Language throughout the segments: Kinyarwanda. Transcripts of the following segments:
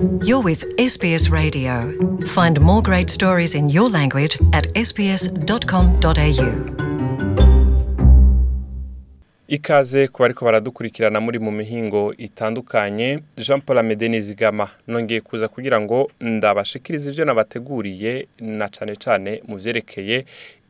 You're with SBS Radio. Find more great stories in your language at sbs.com.au. ikaze ku bariko baradukurikirana muri mu mihingo itandukanye jean paul amede nizigama nongeye kuza kugira ngo ndabashikirize ivyo nabateguriye na cane cane mu vyerekeye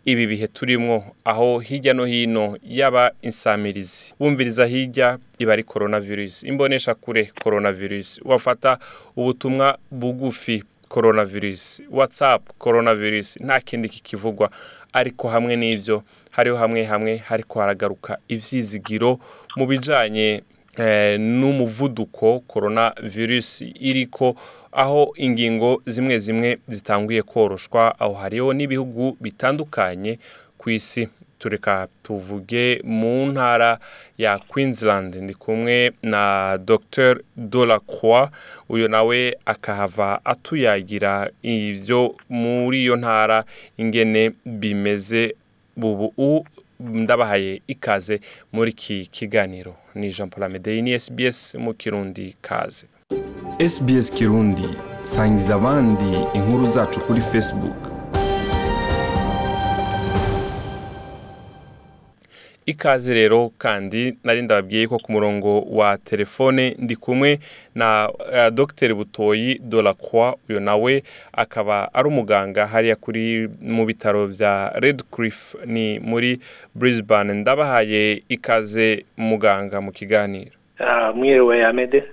ibi bihe turimwo aho hirya no hino yaba insamirizi. Wumviriza hirya iba ari coronavirus. Imbonesha kure coronavirus. Wafata ubutumwa bugufi coronavirus. Whatsapp coronavirus. Nta kindi kikivugwa. Ariko hamwe n'ivyo hariho hamwe hamwe hariko haragaruka ivyizigiro mu bijanye eh, n'umuvuduko coronavirus iriko aho ingingo zimwe zimwe zitanguye koroshwa. Aho hariho n'ibihugu bitandukanye ku isi. Tureka tuvuge mu ntara ya Queensland. Ndi kumwe na Dr Delacroix. Uyu nawe akahava atuyagira ivyo muri iyo ntara ingene bimeze. Bubu ndabahaye ikaze muri iki kiganiro. Ni Jean Paul Amedei ni SBS mu Kirundi kaze. SBS Kirundi sangiza abandi inkuru zacu kuri Facebook. Ikaze rero kandi nari ndababwiye ko ku murongo wa telefone ndi kumwe na uh, Dr Butoyi Delacroix uyu nawe akaba ari umuganga hariya kuri mu bitaro vya Redcliffe ni muri Brisbane. Ndabahaye ikaze muganga mu kiganiro. Ah, mwiriwe amede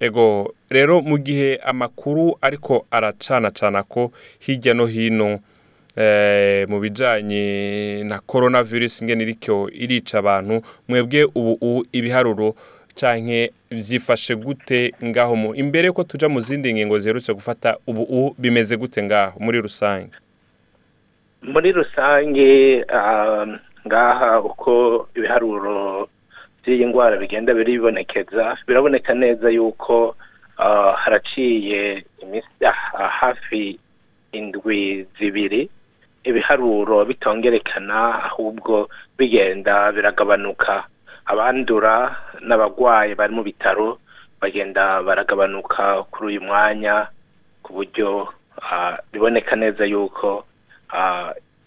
ego rero mu gihe amakuru ariko aracanacana ko hirya no hino eh, mu bijanye na coronavirus ingene iriko irica abantu mwebwe ubu ibiharuro canke vyifashe gute ngaho mu imbere ko tuja mu zindi ngingo ziherutse gufata ubu bimeze gute ngaho muri rusange? Muri rusange ah, ngaha uko ibiharuro by'iyi ndwara bigenda biribonekeza biraboneka neza yuko ah, haraciye ah, hafi indwi zibiri ibiharuro bitongerekana ahubwo bigenda biragabanuka. Abandura n'abagwayi bari mu bitaro bagenda baragabanuka kuri uyu mwanya ku buryo biboneka neza yuko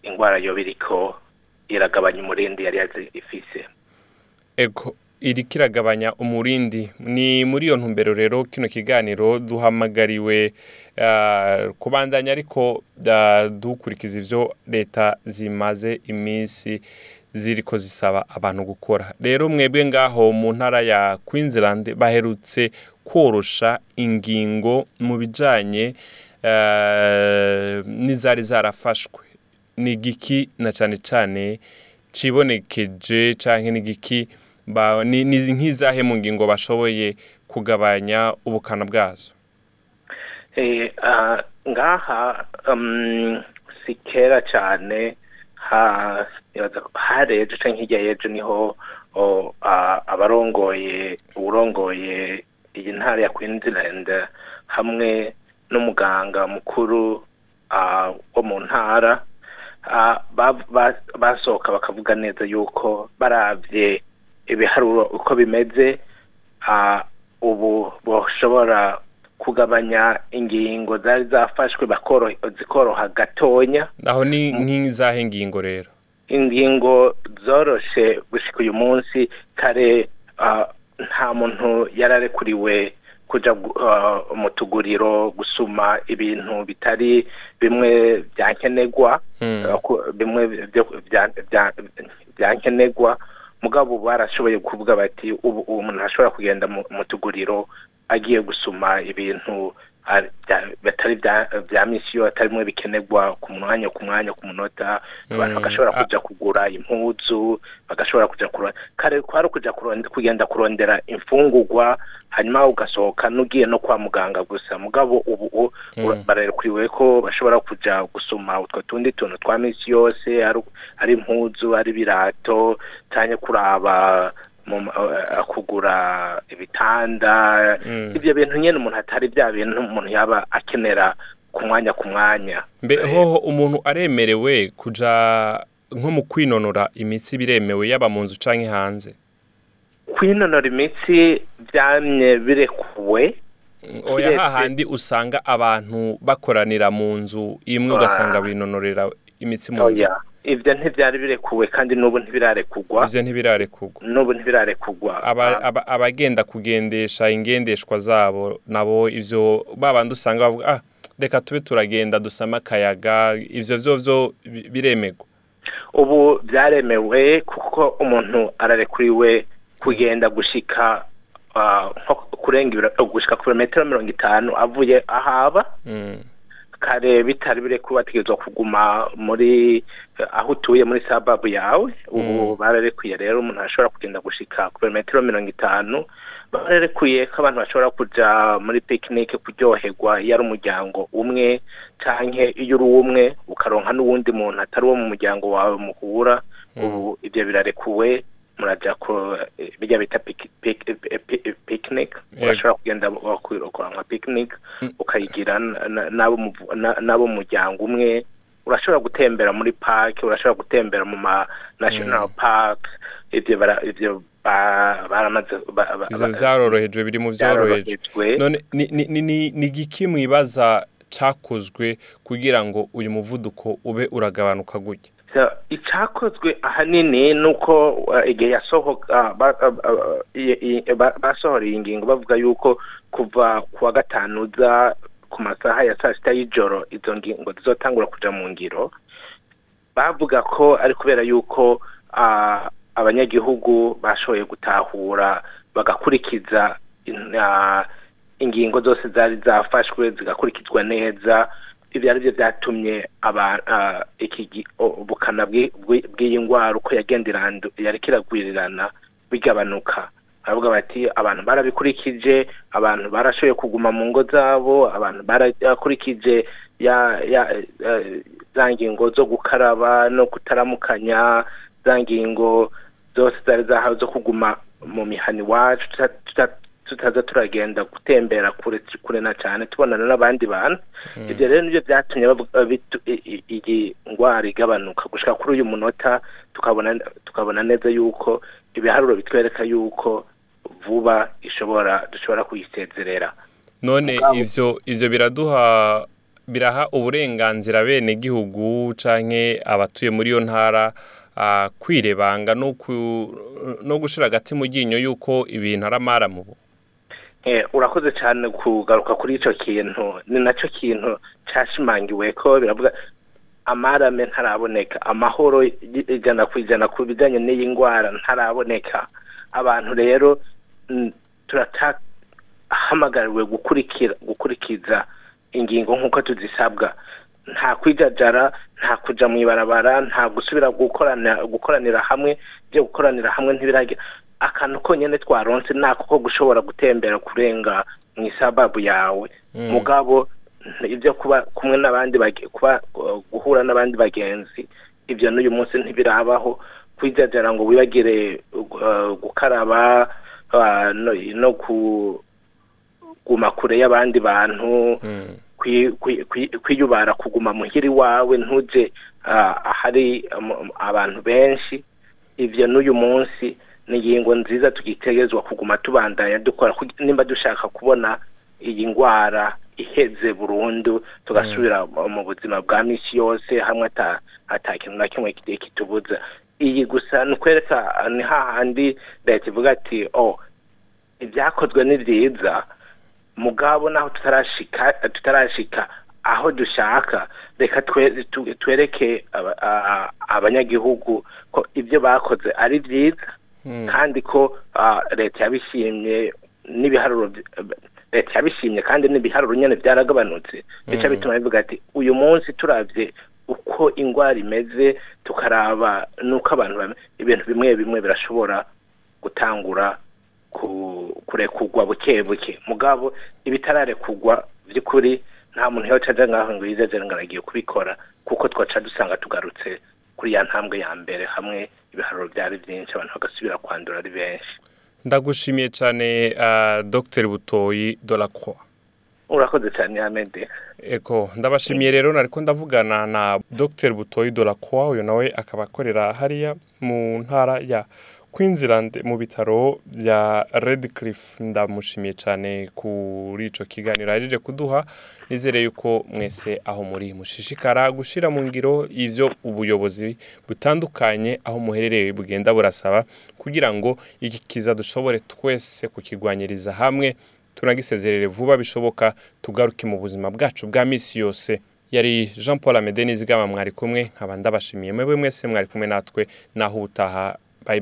indwara yoba iriko iragabanya umurindi yari ifise. Ego iriko iragabanya umurindi. Ni muri iyo ntumbero rero kino kiganiro duhamagariwe ah, kubandanya ariko ah, dukurikiza ivyo leta zimaze iminsi ziriko zisaba abantu gukora. Rero mwebwe ngaho mu ntara ya Queensland baherutse korosha ingingo mu bijanye eh, n'izari zarafashwe. Ni igiki na cane cane cibonekeje canke ni ni nk'izahe mu ngingo bashoboye kugabanya ubukana bwazo? Eh, ah, ngaha um, si kera cyane ha nibaza ko hari ejo canke hirya y'ejo ni ho abarongoye uwurongoye iyi ntara ya Queensland hamwe n'umuganga mukuru wo mu ntara ba- ba- basohoka bakavuga neza yuko baravye ibiharuro uko bimeze ubu boshobora kugabanya ingingo zari zafashwe zikoroha gatonya. Aho ni nk'izahe ngingo rero? Ingingo zoroshe gushika uyu munsi kare nta muntu yararekuriwe kuja gu- ah, mu tuguriro gusuma ibintu bitari bimwe byankenerwa Mm. ah, ku- bimwe byankenerwa mugabo barashoboye kuvuga bati ubu umuntu ashobora kugenda mu tuguriro agiye gusuma ibintu ah, bya- bitari bya- bya misi yo atari bimwe bikenerwa ku mwanya ku mwanya ku munota abantu Mm, bagashobora ah. kuja kugura impuzu bagashobora kurondera kare kwari kuronde- kugenda kurondera imfungurwa hanyuma ugasohoka n'ugiye no kwa muganga gusa mugabo ubu Mm. bararekuriwe ko bashobora kuja gusuma utwo tundi tuntu twa misi yose ari impuzu ari ibirato canke kuraba kugura ibitanda Mm. ivyo bintu nyene umuntu atari bya bintu umuntu yaba akenera ku mwanya ku mwanya. Hoho umuntu aremerewe kuja nko mu kwinonora imitsi biremewe yaba mu nzu canke hanze? Kwinonora imitsi byamye birekuwe. Oya Kiretse- hahandi usanga abantu bakoranira mu nzu imwe ugasanga binonorera imitsi mu nzu. Oya. Ibyo ntibyari birekuwe kandi n'ubu ntibirarekugwa ivyo ntibirarekurwa n'ubu ntibirarekugwa Aba- aba- abagenda kugendesha ingendeshwa zabo nabo ivyo babandi usanga bavuga ah reka tube turagenda dusame akayaga ivyo vyo vyo bi- biremegwa. Ubu byaremewe kuko umuntu ararekuriwe kugenda gushika ah, kurenga gushika ku birometero mirongo itanu avuye ahaba. Mm. Kare bitari birekuwe bategerezwa kuguma muri aho utuye muri sababu yawe. Ubu bararekuye rero umuntu ashobora kugenda gushika ku birometero mirongo itanu. Bararekuye ko abantu bashobora kuja muri pikinike kuryoherwa iyo ari umuryango umwe canke iyo uri umwe ukaronka n'uwundi muntu atari uwo mu muryango wawe muhura. Ubu ibyo birarekuwe. Muraja ku bijya bita piki- pi- picnic urashobora kugenda ukora nka picnic ukayigira na- na- n'abo mu- na- n'abo mu muryango umwe. Urashobora gutembera muri park urashobora gutembera mu ma national park. Ibyo bara- ibyo ba- baramaze vyarorohejwe biri mu none ni- igiki mwibaza cakozwe kugira ngo uyu muvuduko ube uragabanuka gutya? Icyakozwe ahanini ni uko uh, igihe yasohoka uh, uh, basohoreye ingingo bavuga yuko kuva ku wa gatanu uza ku masaha ya saa sita y'ijoro izo ngingo zizotangura kuja mu ngiro bavuga ko ari kubera yuko abanyagihugu bashoboye gutahura bagakurikiza in- ingingo zose zari zafashwe zigakurikizwa neza ibyo ari byo byatumye ubukana bw'i- bw'i- bw'iyi ndwara uko yariko iragwirirana bigabanuka. Baravuga bati abantu barabikurikije abantu barashoboye kuguma mu ngo zabo abantu barakurikije eh, za ngingo zo gukaraba no kutaramukanya za ngingo zose zari zahawe zo kuguma mu mihani iwacu tutaza turagenda gutembera kure kure na cyane tubonana n'abandi bantu. Ibyo rero ni byo byatumye i- iyi ndwara igabanuka. Gushika kuri uyu munota tukabona tukabona neza yuko ibiharuro bitwereka yuko vuba ishobora dushobora kuyisezerera. None ivyo ivyo biraduha biraha uburenganzira bene gihugu canke abatuye muri iyo ntara ah, kwirebanga no gushira agati mu ryinyo yuko ibintu ari amaramubu Eh, urakoze cyane kugaruka kuri icyo kintu. Ni na cyo kintu cyashimangiwe ko biravuga amarame ntaraboneka. Amahoro ijana ku ijana ku bijyanye n'iyi ndwara ntaraboneka. Abantu rero turatahamagariwe gukurikiza ingingo nk'uko tuzisabwa. Nta kwijajara nta kuja mu ibarabara nta gusubira gukoranira hamwe. Byo gukoranira hamwe ntibiragira akantu konyene twaronse nako ko gushobora gutembera kurenga mu isababu yawe. Mugabo ibyo kuba kumwe n'abandi kuba uh, guhura n'abandi bagenzi ibyo n'uyu munsi ntibirabaho. Kwijajara ngo wibagire uh, gukaraba uh, no, kuguma kure y'abandi bantu kwi- kwiyubara kuguma muhiri wawe ntuje ah, ahari um, abantu benshi. Ivyo n'uyu munsi ni ingingo nziza tugitegerezwa kuguma tubandanya dukora nimba dushaka kubona iyi ndwara iheze burundu tugasubira mu- mu buzima bwa misi yose hamwe ata kintu na kimwe kitubuza. Iyi gusa ni ukwereka ni hahandi leta ivuga ati oh ibyakozwe ni byiza. Mugabo naho tutarashika tutarashika aho dushaka. Reka twereke abanyagihugu ko ibyo bakoze ari byiza. Kandi ko ah, leta yabishimye n'ibiharuro leta yabishimye kandi n'ibiharuro nyine byaragabanutse. Bica bituma bivuga ati uyu munsi turabye uko indwara imeze tukaraba n'uko abantu ibintu bimwe bimwe birashobora gutangura ku- kurekurwa buke buke. Mugabo ibitararekurwa by'ukuri nta muntu yoca aja ngaho ngo yizeze ngo aragiye kubikora kuko twaca dusanga tugarutse kuri ya ntambwe ya mbere hamwe ibiharuro byari byinshi abantu bagasubira kwandura ari benshi. Ndagushimiye cyane uh, dr butoyi dolacroix urakoze cyane amede eko ndabashimiye rero nariko ndavugana na dr butoyi dolacroix uyu nawe akaba akorera hariya mu ntara ya Queensland mu bitaro bya Redcliffe ndamushimiye cyane kuri ico kiganiro yajeje kuduha. Nizere yuko mwese aho muri mushishikara gushira mu ngiro ivyo ubuyobozi butandukanye aho muherereye bugenda burasaba kugira ngo iki kiza dushobore twese kukigwanyiriza hamwe tunagisezerere vuba bishoboka tugaruke mu buzima bwacu bwa misi yose. Yari Jean Paul Amede nizigama mwari kumwe nkaba ndabashimiye. Mwese mwari kumwe natwe. Naho utaha bye